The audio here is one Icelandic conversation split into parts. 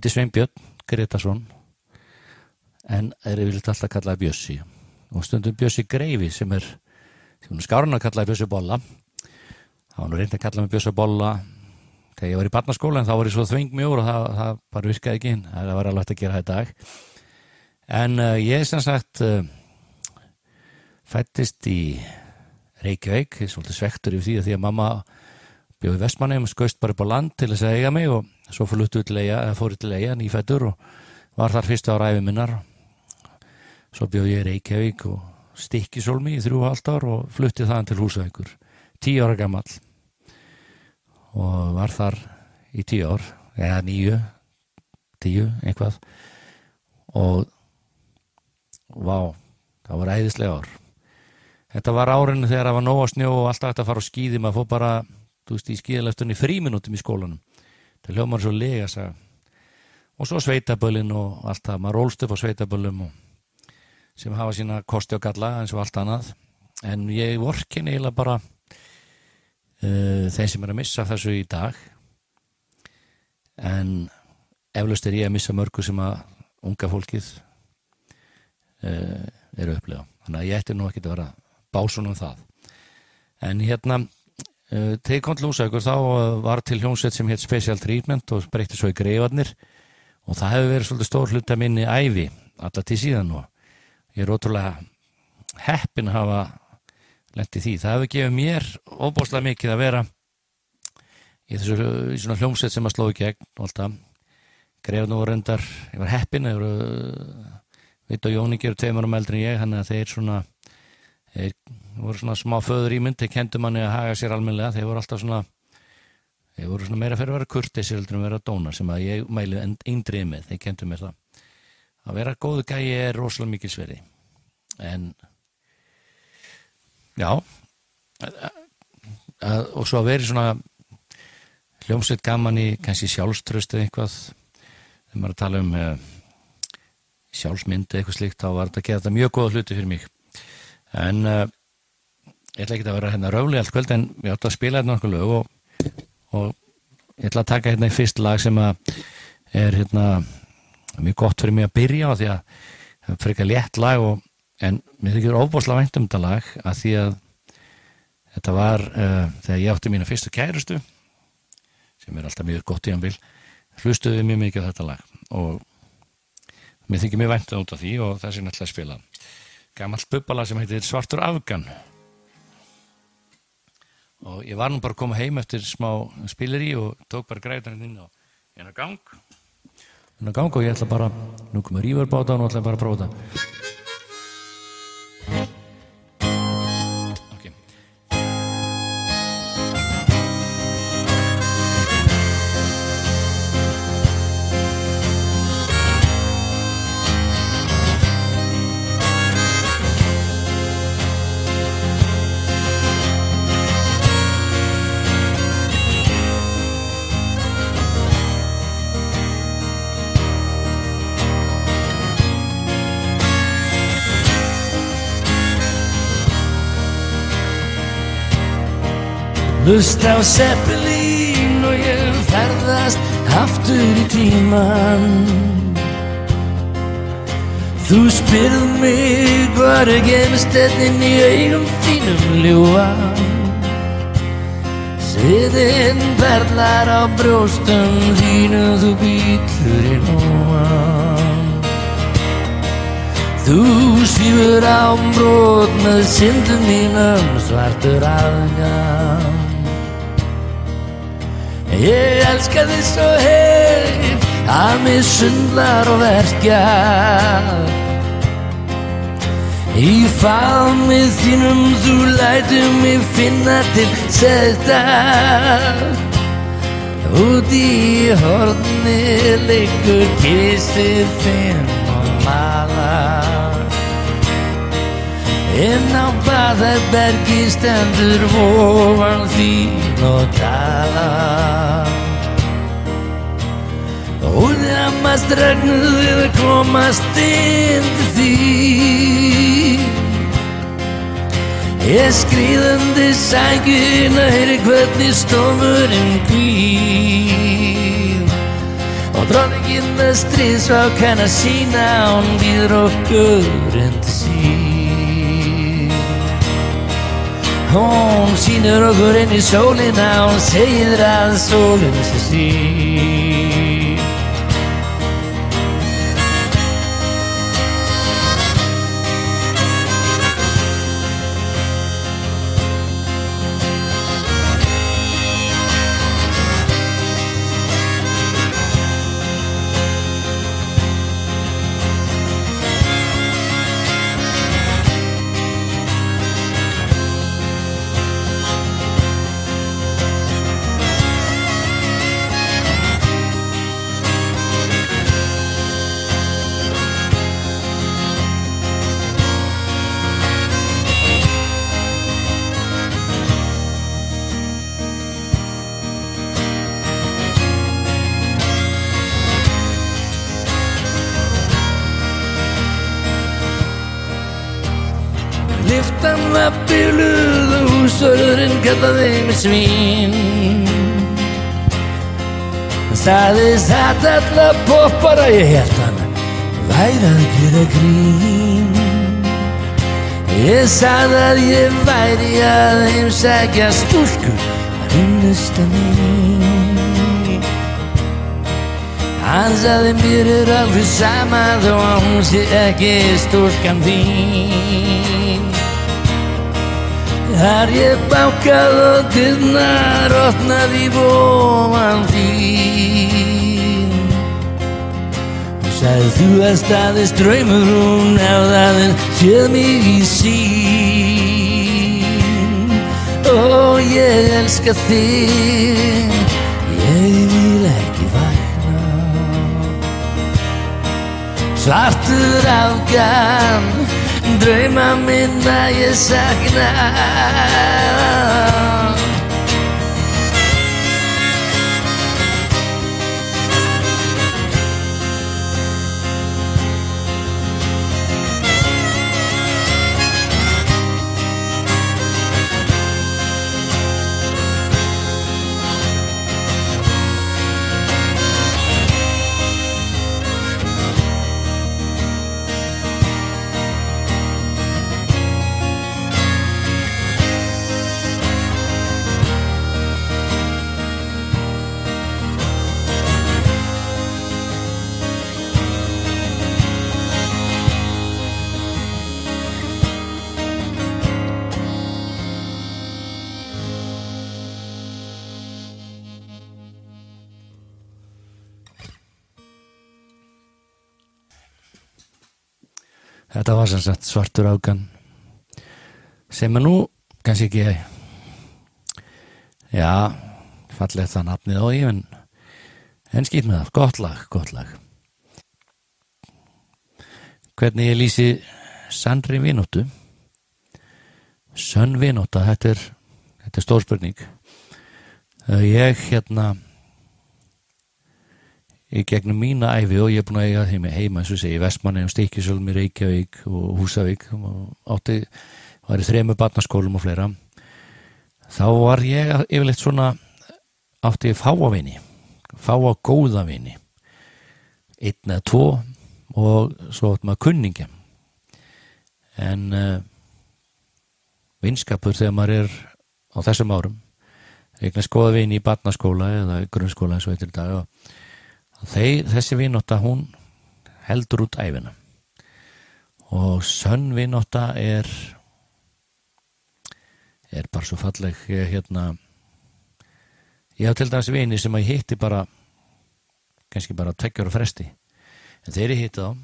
heiti Sveinbjörn Gretarsson en er yfirleitt alltaf kallaði Bjössi. Og stundum Bjössi Greifi sem er, skárun að kallaði Bjössi Bolla. Þá var nú reynd að kalla mig Bjössi Bolla þegar ég var í barnaskóla en þá var ég svo þving mjór og það, það bara virkaði ekki. Það var alveg hægt að gera það í dag. En uh, ég sem sagt uh, fættist í Reykjavík, svolítið svektur yfir því að því að mamma bjóði vestmannum, skauðst bara upp á land til þess að eiga mig og svo fór ég til eiga nýfættur og var þar fyrstu ára æfi minnar. Svo bjóði ég Reykjavík og stikkisólmi í þrjú halvt ár og flutti þaðan til húsækur tíu ára gammal og var þar í tíu ár eða nýju tíu, einhvað og vá, það var æðislega ár. Þetta var árinu þegar það var nóga snjó og alltaf þetta að fara á skýði maður fór bara, þú veist, í skýðaleftunni fríminútum í skólanum. Það hljómar svo lega sagði. og svo sveitaböllin og allt það. Maður rólst upp á sveitaböllum sem hafa sína kosti og galla eins og allt annað. En ég vorkin eiginlega bara uh, þeim sem er að missa þessu í dag. En eflaust er ég að missa mörgu sem að unga fólkið uh, eru upplega þannig að ég ætti nú ekki að vera básunum það. En hérna kom til Lúsaukur þá var til hljómsveit sem hétt Special Treatment og breytti svo í greifarnir. Og það hefur verið svolítið stór hlut að minni æfi alltaf til síðan og ég er ótrúlega heppin að hafa lendi því. Það hefur gefið mér óbúslega mikið að vera í þessu í svona hljómsveit sem að slóði gegn og alltaf greifn og reyndar, ég var heppin ég veit og Jóni gerur tveimur um eldri en ég, þannig að þeir svona þeir voru svona smá föður í mynd þeir kentu manni að haga sér almenlega þeir voru alltaf svona þeir voru svona meira fyrir að vera kurtisir heldur en vera dónar sem að ég mæli eindrið með, þeir kentu mér það. Að vera góðu gæi er rosalega mikil sveri en Já og svo að veri svona hljómsveit gaman í kannski sjálfströst eða eitthvað. Þegar maður að tala um uh, sjálfsmyndi eitthvað slíkt þá var þetta að gera þetta mjög góða hluti fyrir mig en uh, ég ætla ekki að vera hérna ráli allt kvöld en ég átti að spila hérna okkur lög og, og ég ætla að taka hérna í fyrst lag sem að er hérna mjög gott fyrir mig að byrja á því að það er frekar létt lag og en mér þykir ofbáslega vænt um þetta lag að því að þetta var uh, þegar ég átti mína fyrstu kærustu sem er alltaf mjög gott í anbíl hlustuði mjög mikið á þetta lag. Og mér þykir mjög vænt af því og það sé náttúrulega að spila gammalt bubbala sem heitir Svartur Afgan. Og ég var nú bara að koma heim eftir smá spilir í og tók bara græðan inn á eina gang. Eina gang og ég ætla bara nú komur Ívar báta og ætla bara að prófa þetta Hlust á Seppelín og ég ferðast aftur í tíman Þú spyrð mig hvað er gemist enninn í eigum þínum ljúa Sviðinn berlar á brjóstum þínu þú býtlur í nóa Þú svífur á brot með syndum mínum svartur afgang Ég elska þið svo heim að mig sundlar og verkja. Í fámið þínum þú lætum mig finna til selta Út í horni leikur kissið þinn og malar En á baðarbergi stendur vofan þín og tala Og stragnuði að komast inn til þín. Ég skriðandi sækun að heyri hvernig stofurinn glýð Og Droningin með stríðsvá kann að sína Hún býður okkur endi Hún sínur okkur inn í sólina Hún segir að sólinn sé sín húsvörðurinn kallaði mig svín Hann sagðist hatt alla poppara ég held hann væri að gera grín Ég sagði að ég væri að heimsækja stúlkur að unnusta mín Hann sagði mér er alveg sama þó að hún sé ekki stúlkan þín Þar ég bákað og dyrnar opnaði vofan þín. Hún sagði þú að staðist draumur hún ef það er séð mig í sín Ó ég elska þig ég vil ekki vakna Svartur afgan Drauma minna ég sakna Þetta var sem sagt svartur ágan sem er nú kannski ekki já fallið það nafnið á ég en, en skýt með það, gott lag, gott lag. Hvernig ég lýsi sannri vinóttu sönn vinóta þetta er, er stór spurning. Eh, ég hérna í gegnum mína æfi og ég er búin að eiga heima, heima eins og segi, Vestmanni og Stíkisölum í Reykjavík og Húsavík og átti, var í þremu barnaskólum og fleira. Þá var ég yfirleitt svona átti ég fáa vini fáa góða vini einn eða tvo og svo átti maður kunningja. En uh, vinskapur þegar maður er á þessum árum eignast góða vini í barnaskóla eða grunnskóla eins og í dag og þeir, þessi vinóta hún heldur út æfina og sönn vinóta er er bara svo falleg hérna ég haf til dæmis vini sem að ég hitti bara kannski bara tveggjur og fresti. En þegar ég hitti þá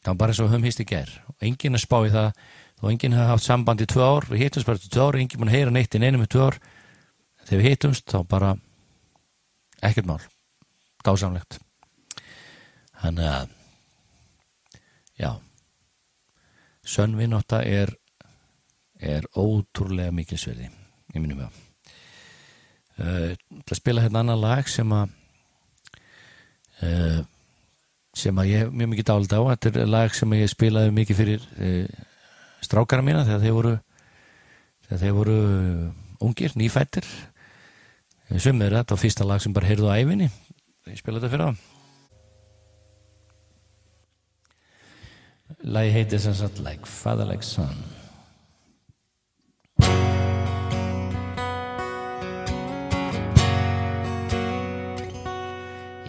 það var bara eins og höfum hýst í ger og enginn að spá í það og enginn hafði haft samband í tvö ár við hittumst bara til tvö ár, enginn að heyra neitt í neinum í tvö ár. Þegar við hittumst þá bara ekkert mál dásamlegt. Þannig að já sönn vinnótta er er ótrúlega mikil sverði mínum vega uh, til að spila hérna annan lag sem að uh, sem að ég hef mjög mikið dálit á þetta er lag sem ég spilaði mikið fyrir uh, strákara mína þegar þeir voru þegar þeir voru ungir, nýfættir sumir þetta var fyrsta lag sem bara heyrðu á æfinni Vi spiller det for da. Lei heter som sagt Like Father Like Son.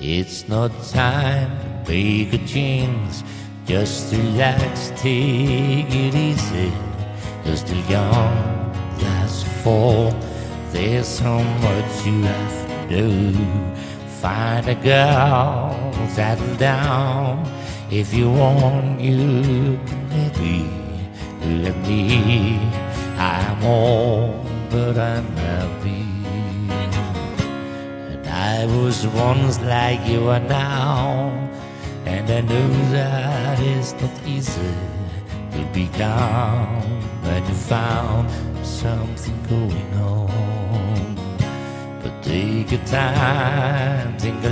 It's not time to bake a jeans Just relax, take it easy You're still young, Last fall There's so much you have to do Find a girl, settle down. If you want, you can maybe Let me, I'm old, but I'm happy and I was once like you are now, and I know that it's not easy to be down when you found something going on. Your time, think a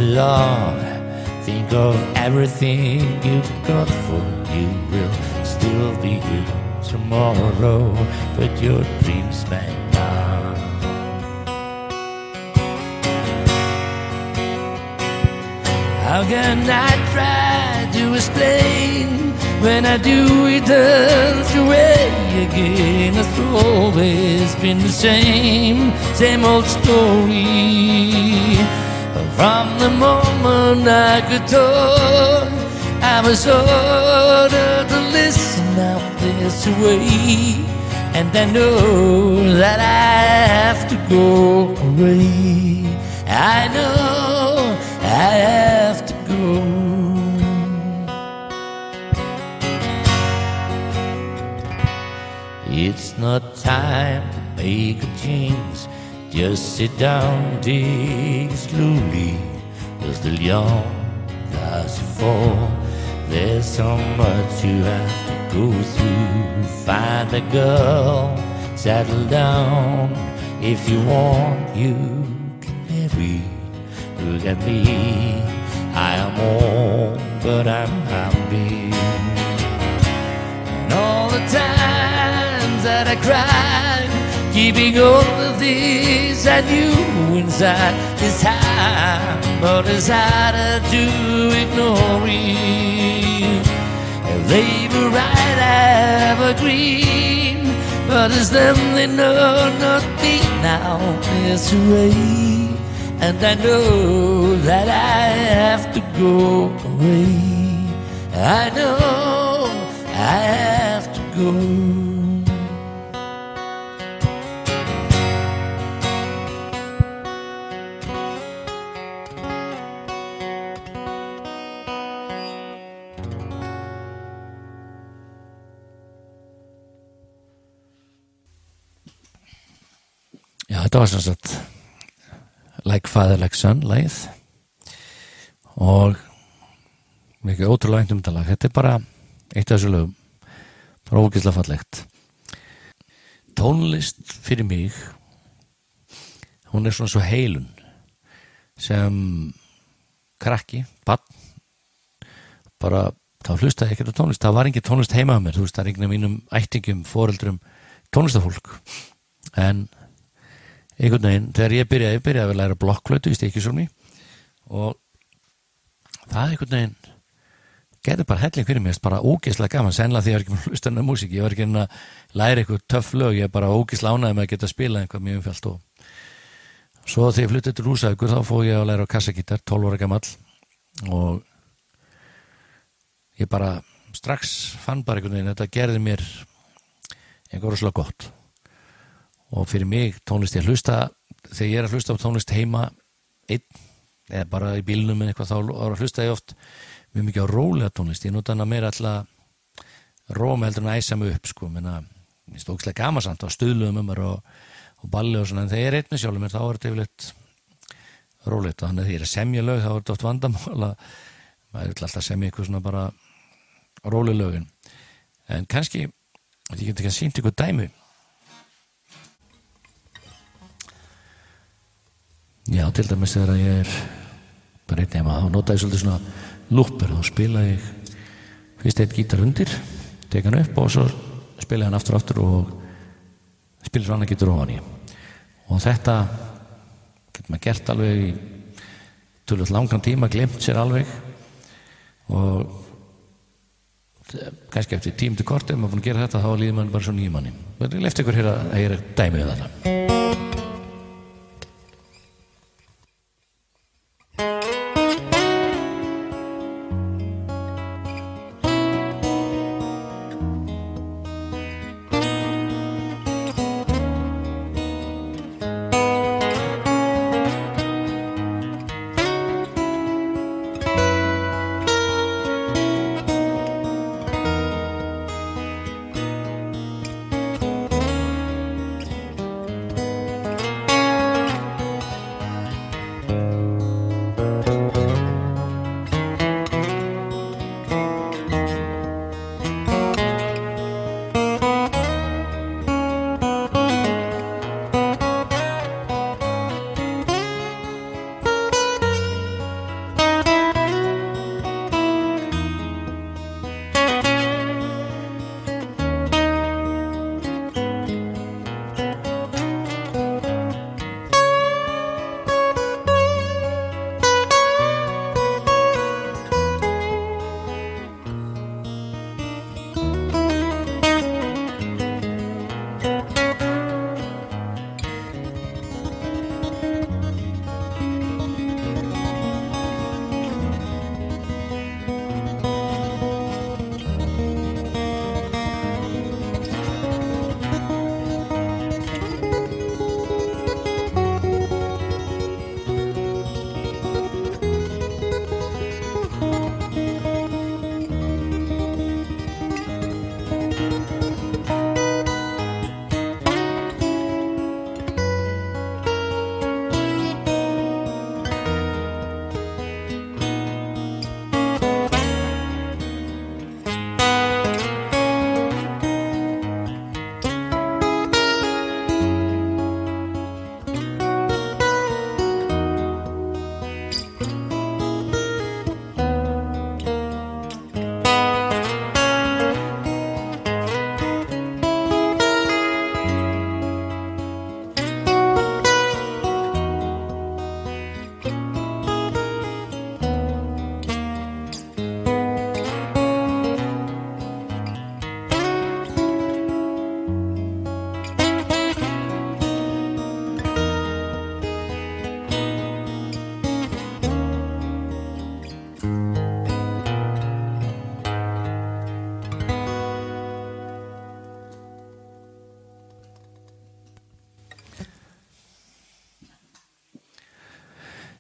think of everything you've got for you. Will still be here tomorrow, but your dreams may not. How can I try to explain when I do it turns away again? It's always been the same, same old story. From the moment I could talk, I was ordered to listen out this way. And I know that I have to go away. I know I have to go. Not time to make a change. Just sit down, it slowly. You're still young, as you fall. There's so much you have to go through. Find a girl, settle down. If you want, you can marry. Look at me, I am old, but I'm happy. And all the times that I cried, keeping all the things I knew inside this time, but it's harder to ignore it. They were right, evergreen, but it's them they know not me now. It's way, and I know that I have to go away. I know I have to go. Þetta var sem sagt Like Father Like Son lagið. Og mikið ótrúlega eintum þetta lag. Þetta er bara eitt af þessu lögum. Bara ógeðslega fallegt. Tónlist fyrir mig hún er svona svo heilun sem krakki, bann bara þá hlustaði ekkert á tónlist. Það var engin tónlist heima á mér. Þú veist það er enginn af mínum ættingum, foreldrum tónlistafólk. En einhvern veginn, þegar ég byrjaði, byrjaði að læra blokklötu í stikisóni og það einhvern veginn gerði bara helling fyrir mér, bara ógeðslega gaman sennilega því ég var ekki með hlustanna músík ég var ekki að læra eitthvað töff lög, ég bara ógeðslega ánæði með að geta að spila einhvað mjög umfjallt og svo þegar ég fluttið til Rúsaukur þá fóð ég að læra á kassagítar 12 ára gammal og ég bara strax fann bara einhvern veginn þetta gerði mér einhver rosalega gott og fyrir mig tónlist ég hlusta þegar ég er að hlusta á tónlist heima einn, eða bara í bílnum eða eitthvað þá hlusta ég oft mjög mikið á rólega tónlist, ég nota hana meira alltaf róma heldur en að æsa mig upp sko, menna, ég stók slega gamasamt á stuðluðum um mér og, og balli og svona, en þegar ég er einn með sjálfum mér þá er þetta yfirleitt rólegt. Og þannig að því ég er að semja lög þá er þetta oft vandamál að maður vil alltaf semja eitthvað svona bara róleg lögin. En kannski, ég get ekki að sýnt ykkur dæmi Já, til dæmis þegar ég er bara einn heima, þá nota ég svolítið svona lúpur, þá spila ég fyrst eitt gítar undir teka hann upp og svo spila ég hann aftur og aftur og spila svo annar gítar ofan í. Og þetta getur maður gert alveg í tölvöld langan tíma, glemt sér alveg. Og kannski eftir tím til ef maður búin að gera þetta þá líður maður bara svo nýjum manni. Ég lefti ykkur hér að ég er dæmið um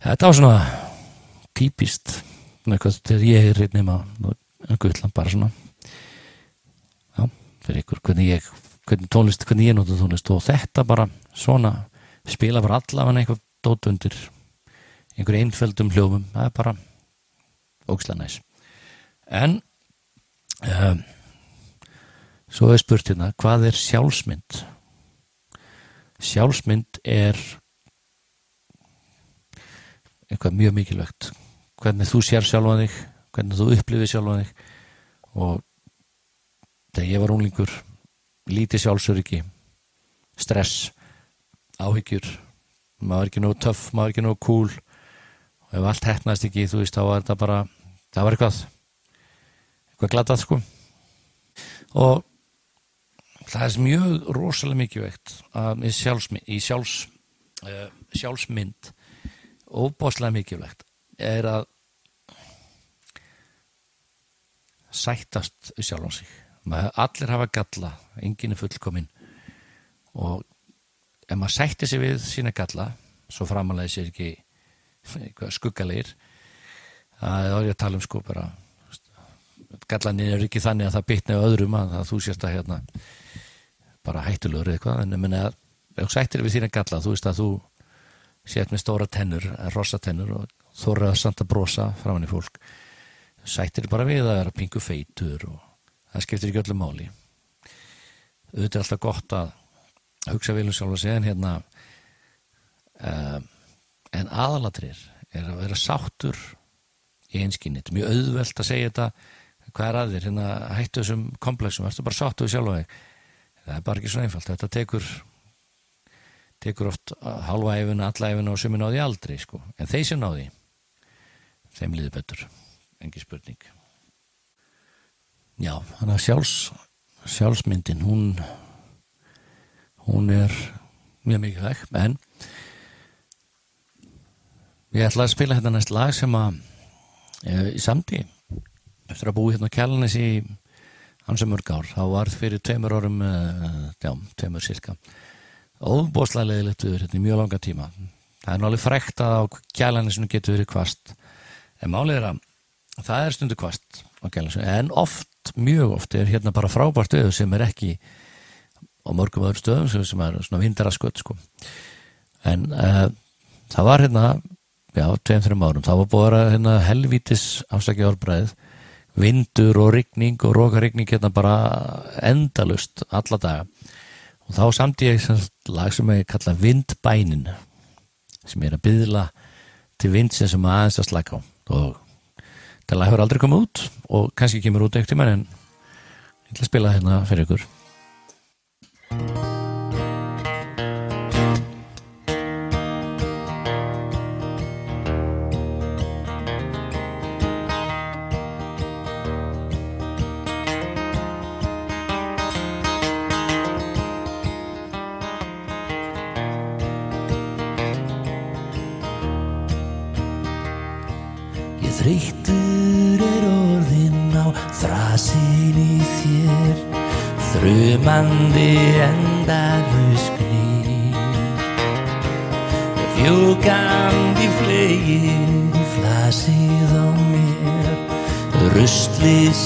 Þetta var svona típist eitthvað þegar ég er einn nema gullan bara svona. Já, fyrir ykkur hvernig ég hvernig tónlist, hvernig ég nota tónlist og þetta bara svona spila bara allavega eitthvað dót undir einhver einföldum hljófum það er bara ógislega næs. En um, svo er spurt hérna hvað er sjálfsmynd? Sjálfsmynd er eitthvað mjög mikilvægt. Hvernig þú sér sjálfa þig hvernig þú upplifir sjálfa þig. Og þegar ég var unglingur lítið sjálfsöryggi stress áhyggjur maður er ekki nógu töff, maður er ekki nógu cool. Og ef allt hefnast ekki þú veist, þá var þetta bara það var eitthvað eitthvað glatað sko. Og það er mjög rosalega mikilvægt að í sjálfsmynd, í sjálfs, uh, sjálfsmynd óbáslega mikilvægt er að sættast sjálf á sig. Allir hafa galla, enginn er fullkominn. Og ef maður sættir sig við sína galla svo framalega sér ekki skuggalegir það er að tala um sko bara gallaninn er ekki þannig að það bytna á öðrum að, þú sérst að hérna bara hættulegur eitthvað en ef þú sættir við þína galla þú veist að þú sért með stóra tennur, rosa tennur og þorra samt að brosa framann í fólk. Sættir bara við að vera pingu feitur og það skiptir ekki öllu máli. Auðvitað er alltaf gott að hugsa vilja sjálf að segja en hérna uh, en aðalatrir er að vera sáttur í einskynni, þetta er mjög auðvelt að segja þetta. Hvað er að þér, hérna hættu þessum komplexum, það er bara sáttu við sjálf að það er bara ekki svo einfalt, þetta tekur tekur oft halva æfina, alla æfina og sumin á því aldrei sko. en þeir sem náði þeim líður betur. Engi spurning. Já, þannig að sjálfs sjálfsmyndin hún hún er mjög mikið vekk en ég ætla að spila hérna næst lag sem að e, í samti eftir að búi hérna kjalanis í hansum mörg ár, þá var fyrir tveimur árum e, já, tveimur cirka óbóðslega leðilegt við hérna í mjög langa tíma. Það er náttúrulega frekt að á kjalanisinu getur verið kvast en málið er að það er stundu kvast á kjalanisinu en oft, mjög oft er hérna bara frábært auð sem er ekki á mörgum öðru stöðum sem er svona vindaraskött sko. en uh, það var hérna já, tveim, þreim árum, það var búið að hérna, helvítis afsakja árbræð vindur og rigning og rókarigning hérna bara endalust alla daga og þá samt ég lag sem ég kalla vindbænin sem er að byðla til vindsin sem aðeins að slaka á. Og það lag hefur aldrei komið út og kannski kemur út eitt tíma en ég ætla að spila hérna fyrir ykkur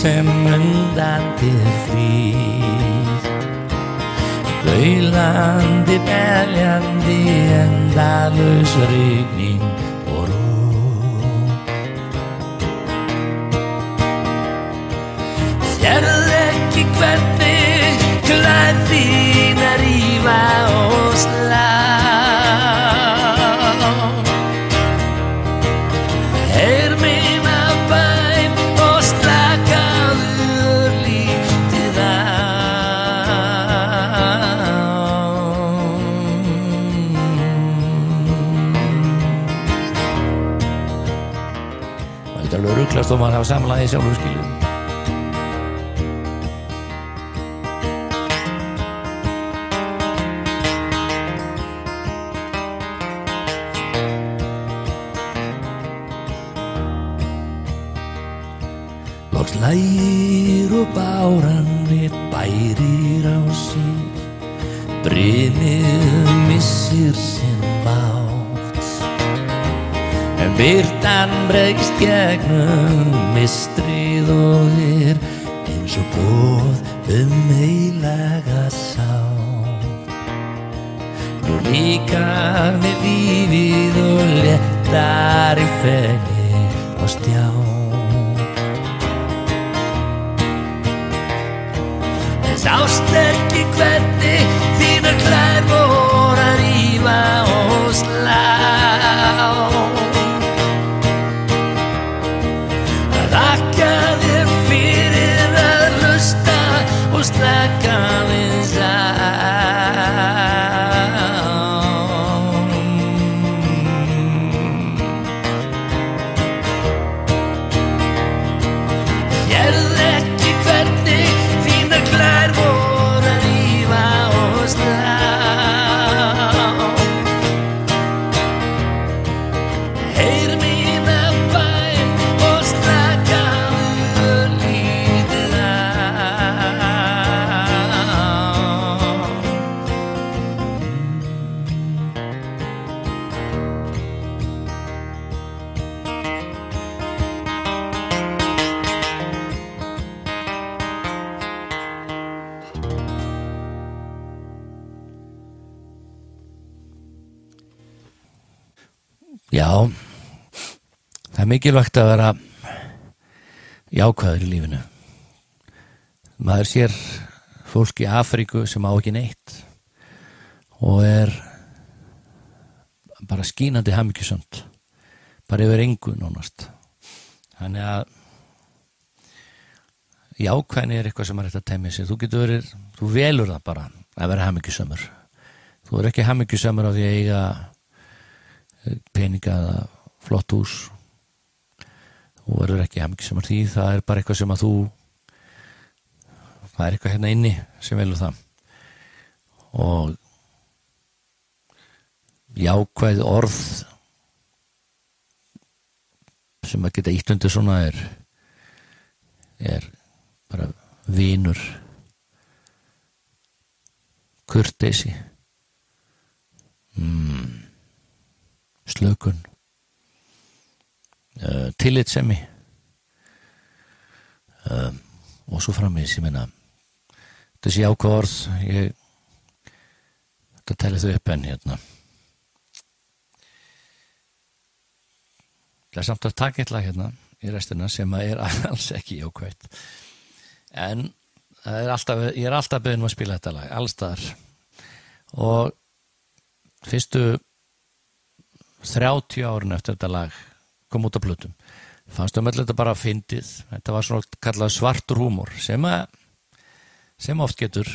Rusli sem undan þér flýð Gaulandi, beljandi, endalaus rigning og ró Sérðu ekki hvernig klæð þín að Það er alveg rugglast og maður hafa samanlæði sjálfur skiljum. Byrtan bregst gegnum mistrið og er eins og bóð um heilaga sátt Nú líka með lífið og léttar í fenni á stjá Sást ekki hvernig þínar klær voru að rífa og slá Já, það er mikilvægt að vera jákvæður í lífinu. Maður sér fólk í Afríku sem á ekki neitt og er bara skínandi hafmyggjusönd, bara yfir engu nánast. Þannig að jákvæðni er eitthvað sem er þetta að temja sér. Þú getur verið, þú velur það bara að vera hafmyggjusömmur. Þú er ekki hafmyggjusömmur á því að eiga peninga eða flott hús. Þú verður ekki hafmygg sem er því. Það er bara eitthvað sem að þú það er eitthvað hérna inni sem velur það. Og jákvæð orð sem að geta ítlundu svona er er bara vinur. Kurteysi mm, slökun uh, tillitsemi um, og svo framins ég meina þessi ákváð ég ekki að tella þau upp enn hérna. Það er samt að taka eitthvað hérna í restina sem að er alls ekki jákvægt en er alltaf, ég er alltaf beðin um að spila þetta lag allstaðar og fyrstu 30 árun eftir þetta lag kom út af plutum fannst um allir þetta bara að fyndið. Þetta var svona kallað svartur húmor sem sem oft getur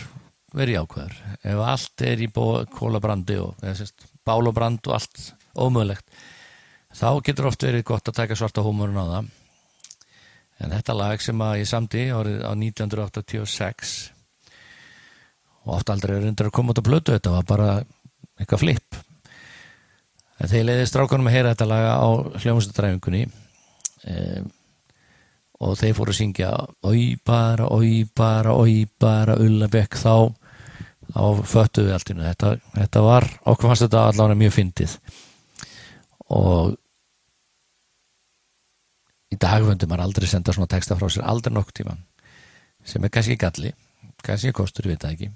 verið ákveður ef allt er í kólabrandi og bálabrand og allt ómöðlegt þá getur oft verið gott að taka svarta húmorun á það. En þetta lag sem að ég samti árið á 1986 og oft aldrei er undir að koma út á blötu þetta var bara eitthvað flip þeir leiði strákanum að heyra þetta laga á hljómsdæfingunni um, og þeir fóru að syngja oi bara, oi bara, oi bara Ullabekk þá. Þá föttu við allt í nú þetta, þetta var, okkur fannst þetta allavega mjög fyndið. Og í dagvöndu maður aldrei senda svona texta frá sér aldrei nokkuð tíma sem er kannski galli, kannski kostur, ég veit það ekki.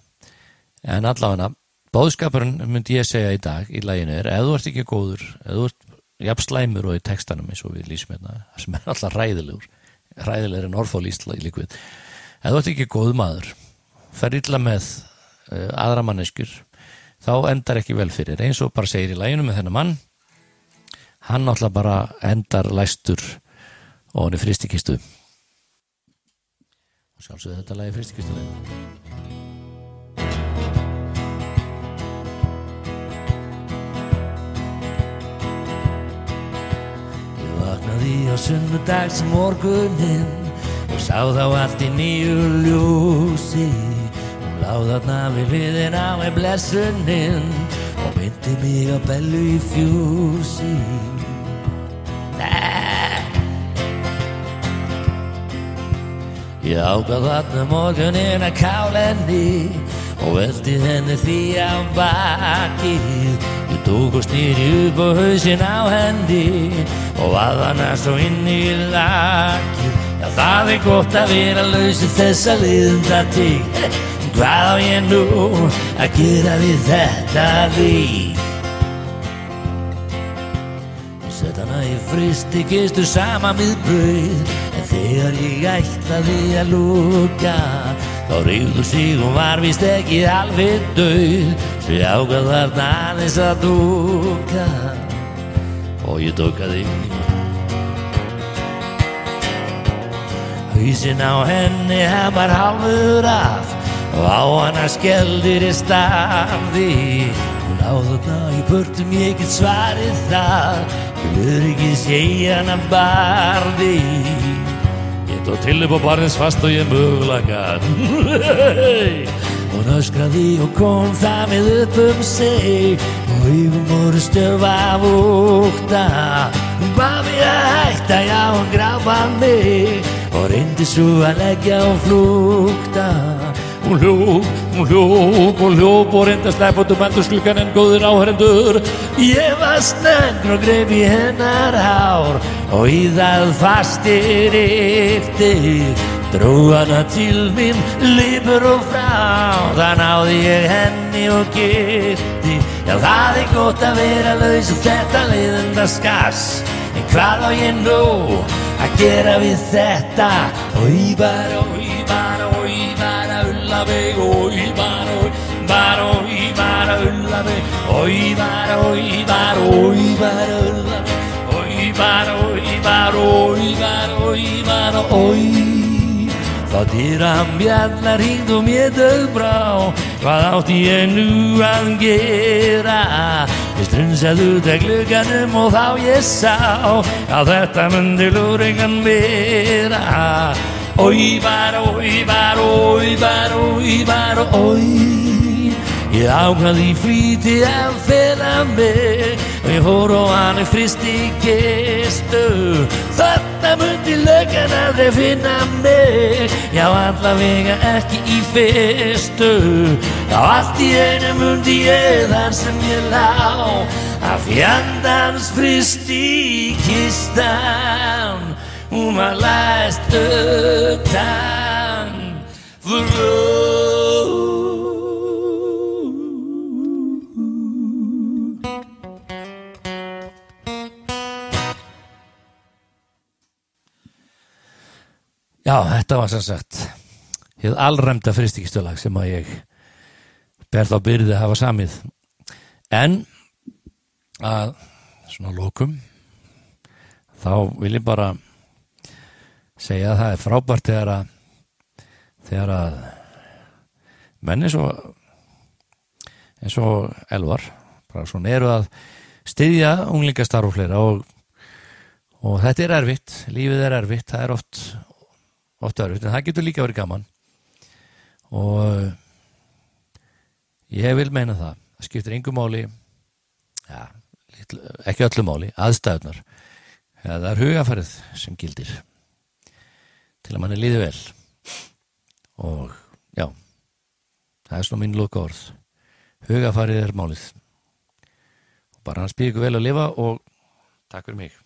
En allavega bóðskapurinn myndi ég segja í dag í læginu er, ef þú ert ekki góður ef þú ert jafn slæmur og í textanum eins og við lýsum hérna, sem er alltaf ræðilegur ræðilegur en orðfól líkvið. Ef þú ert ekki góð maður fer illa með uh, aðra manneskur þá endar ekki vel fyrir. Eins og bara segir í læginu með þennan mann hann alltaf bara endar læstur og hann er fristikistu og sjálfsögðu þetta lægi fristikistu sunnudags morgunin og sá þá allt í nýju ljósi. Og láð þarna við hliðin á með blessunin og myndi mig á bellu í fjúsi. Ég ágaf þarna morgunin að kála henni og veldi henni því á bakið Ég tók og stýri upp á hausin á hendi og að hana svo inn í lakið Já það er gott að vera lausi þess að liðunda til Hvað á ég nú að gera við þetta? Ég sett hana í fristi kistu sama við brauð. En þegar ég ætlaði að lúka Þá reyðu sig og var vist ekki alveg döð Svo ég ágað þarna aðeins að dúka. Og ég dúkaði Hauðsinn á henni hann var halvur af. Og á hana skeldir í starfi Hún á þarna í pörtum ég get svarið það. Ég lögur ekki segja hana barði Ég tók til upp á barnins fast og ég mögulega Hún öskraði og kom það með upp um sig. Og yfir voru stöfa af ókta Hún bað mér að hætta, já hún grápa mig. Og reyndi svo að leggja á flúkta. Hún hljóp, hún hljóp, hún hljóp og reyndi að slæpa út um eldursklukan en góður áhærendur Ég var snöggur og greip í hennar hár og í það fastir yktir Dró hana til mín, lipur og frá Það náði ég henni og geti Já það er gott að vera laus og þetta leiðenda skas En hvað á ég nú að gera við þetta? Bara, ói bara, bara ulla mig Ói bara, ói bara, ói bara ulla mig Ói bara, ói bara, ói bara ulla mig Ói bara, ói bara, ói bara, ói bara, ói Þá dýra bjallar hringd og mér döðbrá Hvað átti ég nú að gera? Ég strunsaði út af glugganum og þá ég sá Að þetta myndi lúringan vera Oi bara, oi bara, oi bara, oi bara, oi Ég ákvaði í flýti að fela mig. Við fór og hann er fristi gistu Þetta myndi löggan aldrei finna mig. Já, allavega ekki í fyrstu. Já, allt í einu myndi ég þar sem ég lá. Að fjandans fristi kistan Hún var læst utan frú Já, þetta var sem sagt hér allræmda fristikistölag sem að ég ber þá byrði að hafa samið. En að svona lókum þá vil ég bara segja að það er frábært þegar að þegar að menn eins og eins og elvar bara svona eru að styðja unglingastarf og og, þetta er erfitt lífið er erfitt, það er oft oft erfitt, en það getur líka verið gaman. Og ég vil meina það það skiptir yngur máli ja, ekki öllu máli aðstæðunar ja, það er hugafærið sem gildir til að manni líði vel. Og já það er svona mín lóka orð hugafærið er málið. Og bara hans býður ykkur vel að lifa og takk fyrir mig